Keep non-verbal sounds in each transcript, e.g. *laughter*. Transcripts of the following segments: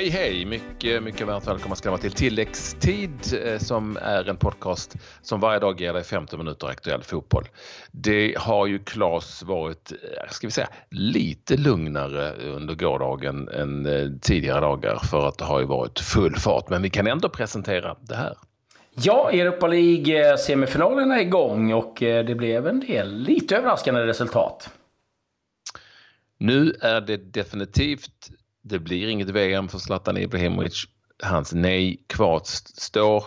Hej hej! Mycket, mycket varmt välkomna ska vara till Tilläggstid eh, som är en podcast som varje dag ger dig 15 minuter aktuell fotboll. Det har ju Klas varit, eh, ska vi säga, lite lugnare under gårdagen än eh, tidigare dagar för att det har ju varit full fart. Men vi kan ändå presentera det här. Ja, Europa League-semifinalerna är igång och det blev en del lite överraskande resultat. Nu är det definitivt det blir inget VM för Zlatan Ibrahimovic. Hans nej kvarstår.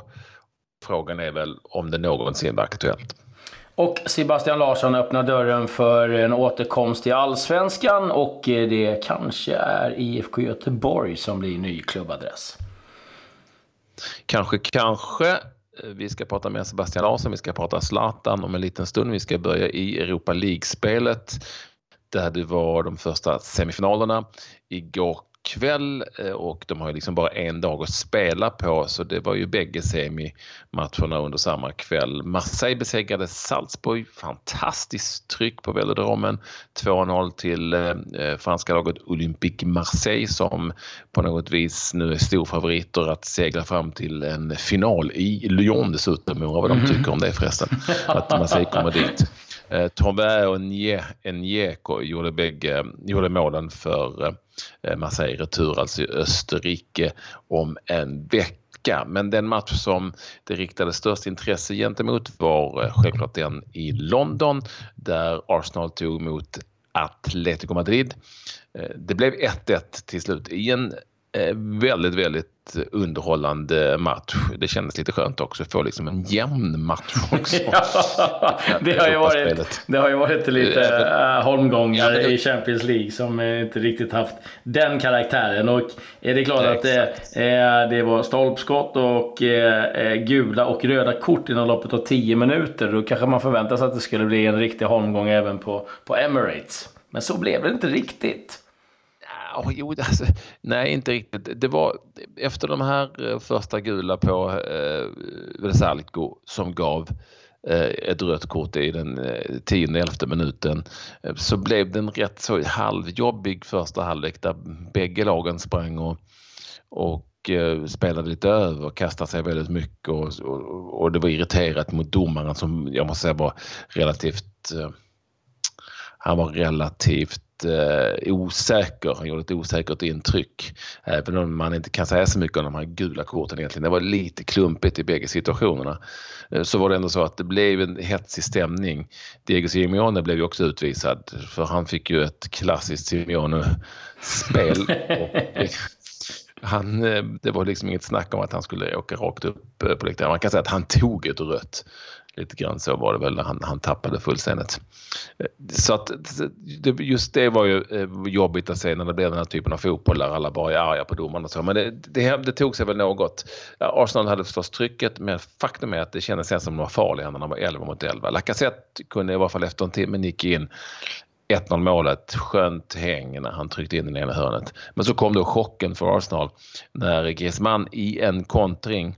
Frågan är väl om det någonsin var aktuellt. Och Sebastian Larsson öppnar dörren för en återkomst till Allsvenskan och det kanske är IFK Göteborg som blir ny klubbadress. Kanske, kanske. Vi ska prata med Sebastian Larsson, vi ska prata Zlatan om en liten stund. Vi ska börja i Europa League-spelet där det var de första semifinalerna igår kväll eh, och de har ju liksom bara en dag att spela på så det var ju bägge semimatcherna under samma kväll. Marseille besegrade Salzburg, fantastiskt tryck på velodromen. 2-0 till eh, franska laget Olympique Marseille som på något vis nu är storfavoriter att segla fram till en final i Lyon dessutom. Undrar vad de mhm. tycker om det förresten, att Marseille kommer dit. Eh, och Njeko gjorde, bägge, gjorde målen för eh, Marseille Retur, alltså i Österrike, om en vecka. Men den match som det riktade störst intresse gentemot var eh, självklart den i London där Arsenal tog emot Atletico Madrid. Eh, det blev 1-1 till slut i en väldigt, väldigt underhållande match. Det kändes lite skönt också att få liksom en jämn match *laughs* också. ja, det, har ju varit, det har ju varit lite äh, holmgångar ja, i Champions League som inte riktigt haft den karaktären. Och är det klart att det, äh, det var stolpskott och äh, gula och röda kort inom loppet av 10 minuter. Då kanske man förväntar sig att det skulle bli en riktig holmgång även på, på Emirates. Men så blev det inte riktigt. Oh, jo, alltså, nej, inte riktigt. Det var efter de här eh, första gula på eh, Vesalco som gav eh, ett rött kort i den eh, tionde, elfte minuten eh, så blev den rätt så halvjobbig första halvlek där bägge lagen sprang och, och eh, spelade lite över och kastade sig väldigt mycket och, och, och det var irriterat mot domaren som jag måste säga var relativt eh, han var relativt eh, osäker. Han gjorde ett osäkert intryck. Även om man inte kan säga så mycket om de här gula korten egentligen. Det var lite klumpigt i bägge situationerna. Eh, så var det ändå så att det blev en hetsig stämning. Diego Simeone blev ju också utvisad för han fick ju ett klassiskt Simeone-spel. *laughs* han, eh, det var liksom inget snack om att han skulle åka rakt upp eh, på läktaren. Man kan säga att han tog ett rött. Lite grann så var det väl när han, han tappade fullständigt. Eh, så att just det var ju eh, jobbigt att se när det blev den här typen av fotboll där alla bara är arga på domarna och så. Men det, det, det tog sig väl något. Arsenal hade förstås trycket men faktum är att det kändes sen som de var farliga när de var 11 mot 11. Lacazette kunde i varje fall efter en timme nicka in 1-0 målet, skönt häng när han tryckte in den ena hörnet. Men så kom då chocken för Arsenal när Griezmann i en kontring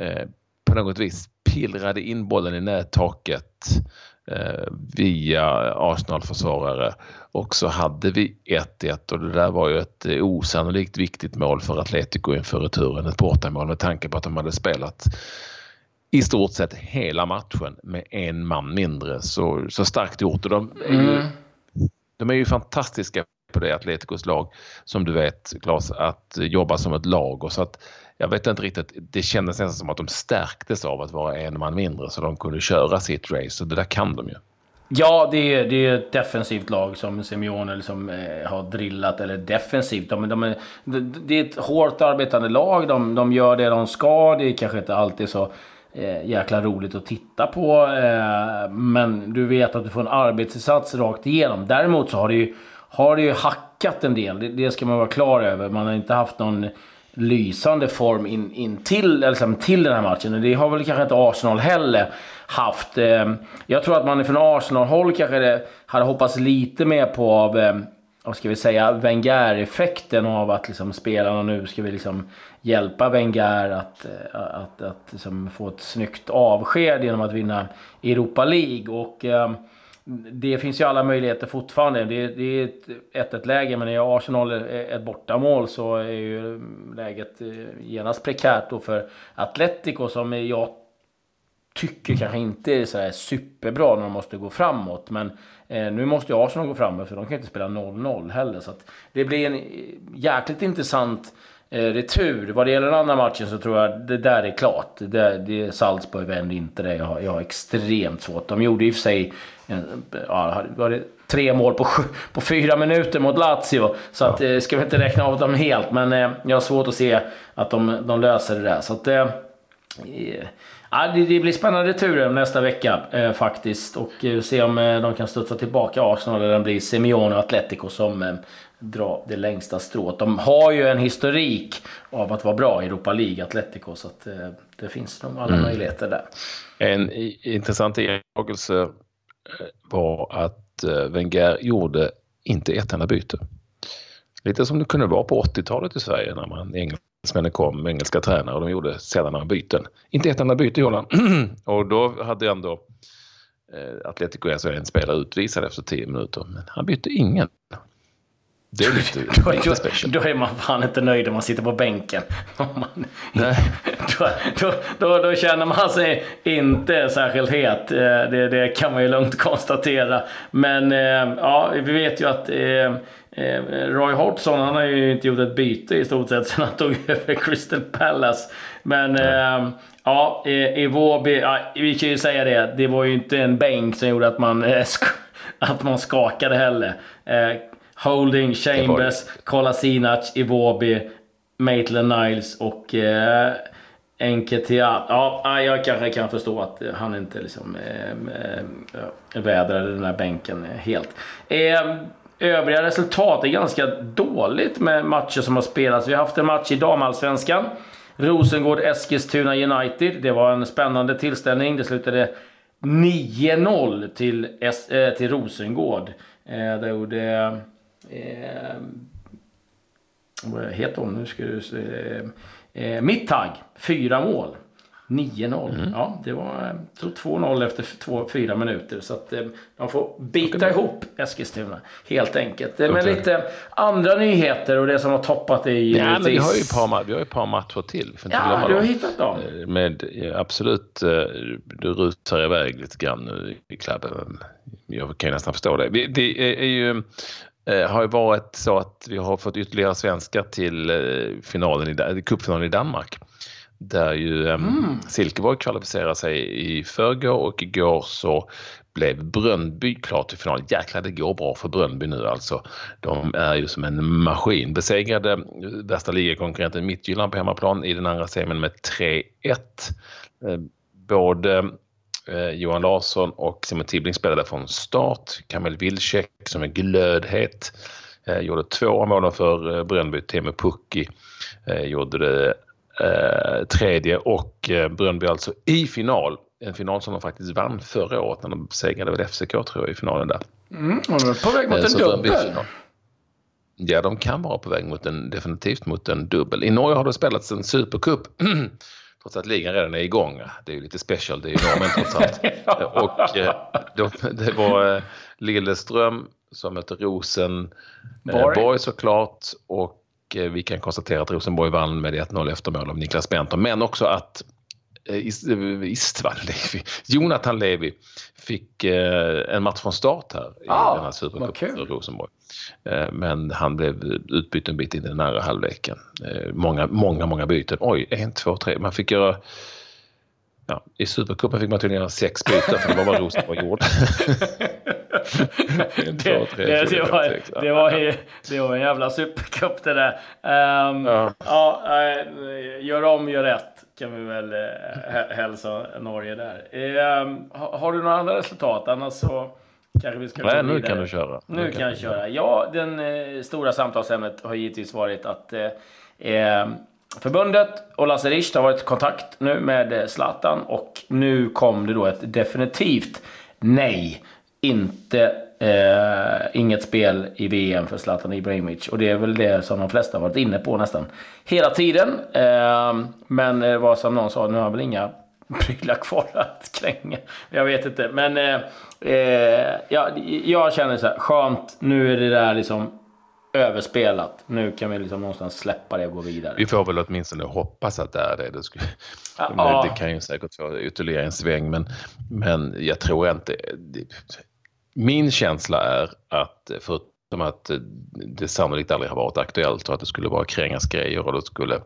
eh, på något vis pillrade in bollen i nättaket eh, via Arsenal-försvarare och så hade vi 1-1 och det där var ju ett osannolikt viktigt mål för Atletico inför returen. Ett bortamål med tanke på att de hade spelat i stort sett hela matchen med en man mindre. Så, så starkt gjort. Och de är ju, mm. de är ju fantastiska på det Atleticos lag som du vet Claes att jobba som ett lag och så att jag vet inte riktigt, det kändes nästan som att de stärktes av att vara en man mindre så de kunde köra sitt race och det där kan de ju. Ja, det är, det är ett defensivt lag som Simeone liksom, eh, har drillat. Eller defensivt, de, de är, det är ett hårt arbetande lag. De, de gör det de ska. Det är kanske inte alltid så eh, jäkla roligt att titta på. Eh, men du vet att du får en arbetsinsats rakt igenom. Däremot så har det ju, har det ju hackat en del. Det, det ska man vara klar över. Man har inte haft någon lysande form in, in till, liksom, till den här matchen. Och det har väl kanske inte Arsenal heller haft. Eh, jag tror att man från Arsenal-håll kanske hade hoppats lite mer på av, eh, vad ska vi säga, Wenger-effekten av att liksom, spelarna nu ska vi liksom hjälpa Wenger att, eh, att, att, att liksom, få ett snyggt avsked genom att vinna Europa League. Och, ehm, det finns ju alla möjligheter fortfarande. Det, det är ett 1-1 läge, men är Arsenal ett bortamål så är ju läget eh, genast prekärt då för Atletico som jag tycker kanske inte är så här superbra när de måste gå framåt. Men eh, nu måste ju Arsenal gå framåt för de kan inte spela 0-0 heller. Så det blir en eh, jäkligt intressant eh, retur. Vad det gäller den andra matchen så tror jag det där är klart. Det, det Salzburg vänder inte det. Jag har, jag har extremt svårt. De gjorde i och för sig ja, var det tre mål på, på fyra minuter mot Lazio. Så att, eh, ska vi inte räkna av dem helt, men eh, jag har svårt att se att de, de löser det där. Så att, eh, Ja, det, det blir spännande turer nästa vecka eh, faktiskt. Och eh, se om eh, de kan studsa tillbaka Arsenal eller det blir Simeone och Atletico som eh, drar det längsta strået. De har ju en historik av att vara bra i Europa League, Atletico. Så att, eh, det finns nog alla mm. möjligheter där. En intressant iakttagelse eh, var att Wenger gjorde inte ett enda byte. Lite som det kunde vara på 80-talet i Sverige när man engelsmännen kom, engelska tränare och de gjorde sällan några byten. Inte ett enda byte gjorde han. *clears throat* och då hade ändå eh, Atletico en spelare utvisad efter 10 minuter. Men han bytte ingen. Det är lite, *laughs* då, lite special. Då är man fan inte nöjd om man sitter på bänken. *laughs* Man, Nej. *laughs* Då, då, då, då, känner man sig inte särskilt het. Eh, det, det kan man ju lugnt konstatera. Men eh, ja, vi vet ju att eh, Roy Hodgson, han har ju inte gjort ett byte i stort sett sedan han tog över Crystal Palace. Men ja, ja i Vårby, ja, vi kan ju säga det, det var ju inte en bänk som gjorde att man, att man skakade heller. Holding, Chambers, Kolasinac, Iwobi, Maitland Niles och eh, Enketia. Ja, jag kanske kan förstå att han inte liksom eh, eh, vädrade den här bänken helt. Eh, övriga resultat är ganska dåligt med matcher som har spelats. Vi har haft en match i damallsvenskan. Rosengård-Eskilstuna United. Det var en spännande tillställning. Det slutade 9-0 till, eh, till Rosengård. Eh, där gjorde Eh, vad heter hon? Nu ska du se. Eh, Mittag, fyra mål. 9-0. Mm. Ja, det var 2-0 efter två, fyra minuter. Så att eh, de får bita okay. ihop Eskilstuna. Helt enkelt. Okay. Men lite andra nyheter och det som har toppat givetvis... Ja, men vi har ju ett par, vi har ett par matcher till. För ja, du har hittat dem. Eh, med, absolut, du rusar iväg lite grann nu i klubben. Jag kan ju nästan förstå det. Det är ju eh, har ju varit så att vi har fått ytterligare svenskar till eh, finalen i, cupfinalen i Danmark. Där ju eh, mm. Silkeborg kvalificerade sig i förrgår och igår så blev Brönnby klart till final. Jäklar, det går bra för Brönnby nu alltså. De är ju som en maskin. Besegrade värsta ligakonkurrenten Midtjylland på hemmaplan i den andra semin med 3-1. Eh, både Eh, Johan Larsson och Simon Tibbling spelade från start. Kamil Wilczek som är glödhet eh, gjorde två mål för eh, Brönnby. Teemu Pukki gjorde det tredje och Brönnby alltså i final. En final som de faktiskt vann förra året när de besegrade väl FCK tror jag i finalen där. Mm, de är på väg mot en dubbel. Ja, de kan vara på väg mot en, definitivt mot en dubbel. I Norge har det spelats en supercup *clears throat* trots att ligan redan är igång. Det är ju lite special, det är ju normen *laughs* trots allt. och eh, då, det var eh, Lilleström som mötte Rosenborg eh, såklart och vi kan konstatera att Rosenborg vann med 1-0 eftermål av Niklas Benton men också att eh, Istvan Levi, Jonathan Levi fick eh, en match från start här i ah, den här Supercupen för Rosenborg. Eh, men han blev utbytt en bit in i den andra halvleken. Eh, många, många, många byten. Oj, en, två, tre. Man fick göra Ja, I Supercupen fick man tydligen göra sex byten för det var vad Rosenborg gjorde. *laughs* det, det, det, var, det, var, det var en jävla supercup det där. Um, ja. ja, gör om, gör rätt kan vi väl hälsa Norge där. Um, har du några andra resultat? Annars så kanske vi ska Nej, nu kan du köra. Nu, nu kan jag köra. Ja, den eh, stora samtalsämnet har givetvis varit att eh, eh förbundet och Lasse Richt har varit i kontakt nu med eh, Zlatan och nu kom det då ett definitivt nej. Inte Eh, inget spel i VM för Zlatan Ibrahimovic. Och det är väl det som de flesta har varit inne på nästan hela tiden. Eh, men vad som någon sa, nu har han väl inga *laughs* prylar kvar att kränga. Jag vet inte. Men eh, eh, ja, jag känner så här, skönt. Nu är det där liksom överspelat. Nu kan vi liksom någonstans släppa det och gå vidare. Vi får väl åtminstone hoppas att det är det. Det, skulle, ja. det kan ju säkert få ytterligare en sväng men, men jag tror inte... Det, min känsla är att förutom att det sannolikt aldrig har varit aktuellt och att det skulle bara krängas grejer och det skulle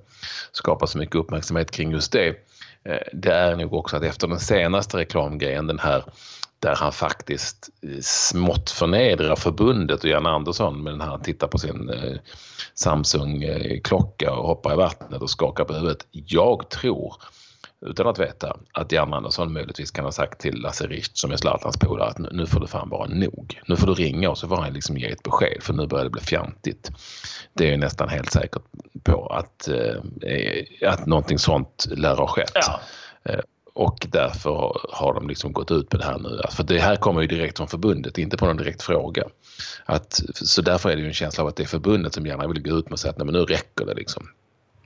skapa så mycket uppmärksamhet kring just det. Eh, det är nog också att efter den senaste reklamgrejen, den här där han faktiskt smått förnedrar förbundet och Jan Andersson med den här, han tittar på sin eh, Samsung-klocka och hoppar i vattnet och skakar på huvudet. Jag tror, utan att veta, att Jan Andersson möjligtvis kan ha sagt till Lasse Richt som är Zlatans polare att nu får du fan vara nog. Nu får du ringa och så får han liksom ge ett besked för nu börjar det bli fjantigt. Det är nästan helt säkert på att, eh, att någonting sånt lär ha skett. Ja. Eh, och därför har de liksom gått ut med det här nu. För det här kommer ju direkt från förbundet, inte på någon direkt fråga. Att, så därför är det ju en känsla av att det är förbundet som gärna vill gå ut med och säga att nej, men nu räcker det liksom.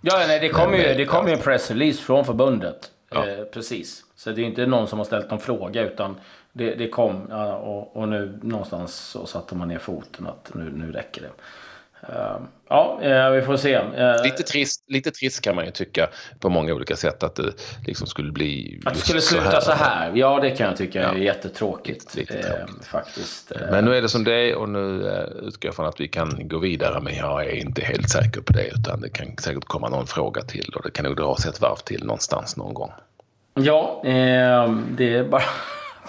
Ja, nej, det kommer ju, det kom ju en pressrelease från förbundet. Ja. Eh, precis. Så det är inte någon som har ställt någon fråga utan det, det kom ja, och, och, nu någonstans så satte man ner foten att nu, nu räcker det. Uh, ja, uh, vi får se. Uh, lite, trist, lite trist kan man ju tycka på många olika sätt att det liksom skulle bli... Att det skulle sluta så här. så här. Ja, det kan jag tycka är jättetråkigt. Lite faktiskt. Men nu är det som det är och nu utgår jag från att vi kan gå vidare. Men jag är inte helt säker på det utan det kan säkert komma någon fråga till och det kan nog dras ett varv till någonstans någon gång. Ja, det är bara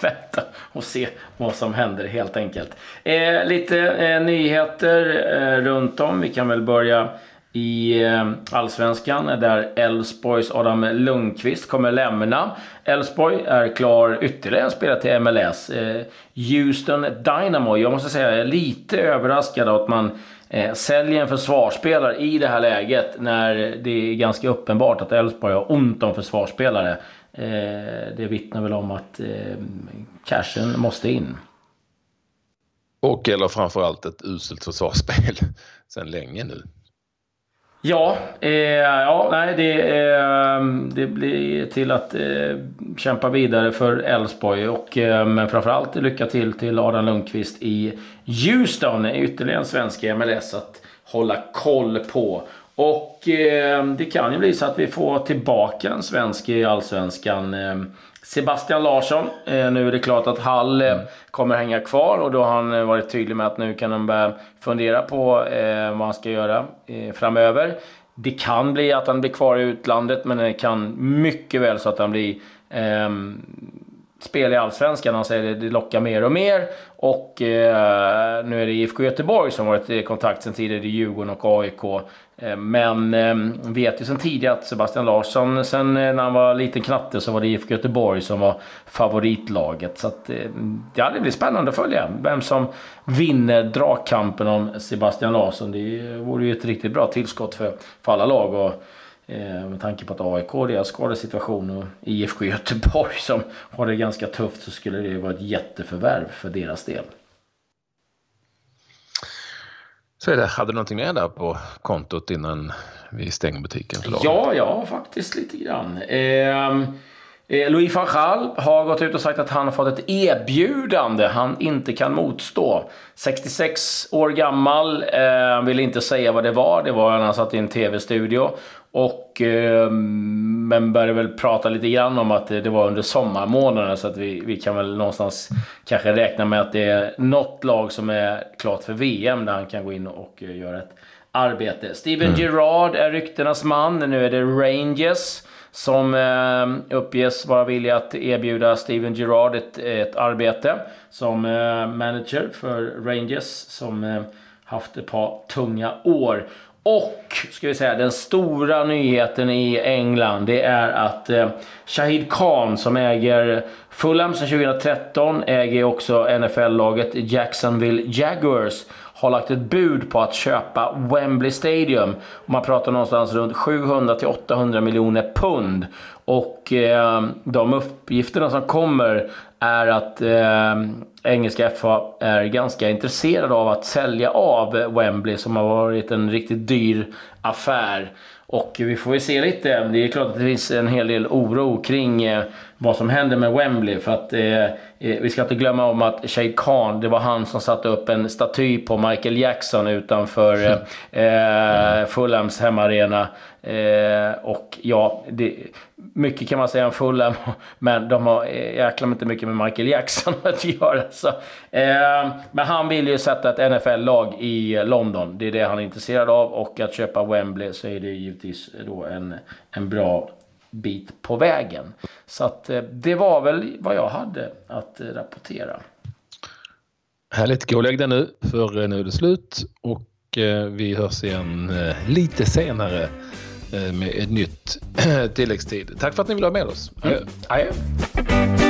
*laughs* vänta och se vad som händer helt enkelt. Eh, lite eh, nyheter eh, runt om. Vi kan väl börja i eh, Allsvenskan där Elfsborgs Adam Lundqvist kommer lämna. Elfsborg är klar ytterligare en spelare till MLS. Eh, Houston Dynamo. Jag måste säga jag är lite överraskad att man eh, säljer en försvarsspelare i det här läget när det är ganska uppenbart att Elfsborg har ont om försvarsspelare. Eh, det vittnar väl om att eh, cashen måste in. Och eller framförallt ett uselt försvarsspel *laughs* sedan länge nu. Ja, eh, ja nej, det, eh, det blir till att eh, kämpa vidare för Elfsborg. Och, eh, men framförallt lycka till till Adam Lundqvist i Houston. Ytterligare en svensk i MLS att hålla koll på. Och eh, det kan ju bli så att vi får tillbaka en svensk i Allsvenskan. Eh, Sebastian Larsson. Eh, nu är det klart att Hall eh, kommer hänga kvar och då har han eh, varit tydlig med att nu kan han börja fundera på eh, vad han ska göra eh, framöver. Det kan bli att han blir kvar i utlandet men det kan mycket väl så att han blir eh, spel i Allsvenskan. Han säger att det lockar mer och mer. Och eh, nu är det IFK Göteborg som varit i kontakt sen tidigare, Djurgården och AIK. Eh, men eh, vet ju sen tidigare att Sebastian Larsson, sen eh, när han var liten knatte så var det IFK Göteborg som var favoritlaget. Så att, eh, ja, det blir spännande att följa vem som vinner dragkampen om Sebastian Larsson. Det vore ju ett riktigt bra tillskott för, för alla lag. Och, med tanke på att AIK, deras skadesituation och IFK Göteborg som har det ganska tufft så skulle det vara ett jätteförvärv för deras del. Så är det. Hade du någonting mer där på kontot innan vi stänger butiken? Ja, ja, faktiskt lite grann. Eh, Louis van Gaal har gått ut och sagt att han har fått ett erbjudande han inte kan motstå. 66 år gammal, eh, vill inte säga vad det var. Det var när han satt i en tv-studio. Och, eh, men började väl prata lite grann om att det var under sommarmånaderna så att vi, vi kan väl någonstans kanske räkna med att det är något lag som är klart för VM där han kan gå in och eh, göra ett arbete. Steven mm. Gerrard är ryktenas man. Nu är det Rangers som eh, uppges vara villiga att erbjuda Steven Gerrard ett, ett arbete som eh, manager för Rangers som eh, haft ett par tunga år. Och, ska vi säga, den stora nyheten i England det är att eh, Shahid Khan som äger Fulham sedan 2013 äger också NFL-laget Jacksonville Jaguars har lagt ett bud på att köpa Wembley Stadium. Man pratar någonstans runt 700 800 miljoner pund. Och eh, de uppgifterna som kommer är att eh, engelska FA är ganska intresserade av att sälja av Wembley som har varit en riktigt dyr affär. Och vi får väl se lite. Det är klart att det finns en hel del oro kring eh, vad som händer med Wembley. För att eh, eh vi ska inte glömma om att Shade Khan, det var han som satte upp en staty på Michael Jackson utanför eh, eh Fulhams hemmaarena. Eh, och ja, det, mycket kan man säga om Fulham, *laughs* men de har eh, jäkla inte mycket med Michael Jackson *laughs* att göra. Så, eh, men han vill ju sätta ett NFL-lag i London. Det är det han är intresserad av. Och att köpa Wembley så är det givetvis då en, en bra bit på vägen. Så att eh, det var väl vad jag hade att eh, rapportera. Härligt. Gå och lägg dig nu, för nu är det slut. Och vi hörs igen lite senare med ett nytt *clears throat* tilläggstid. Tack för att ni vill ha med oss. Mm. Adjö.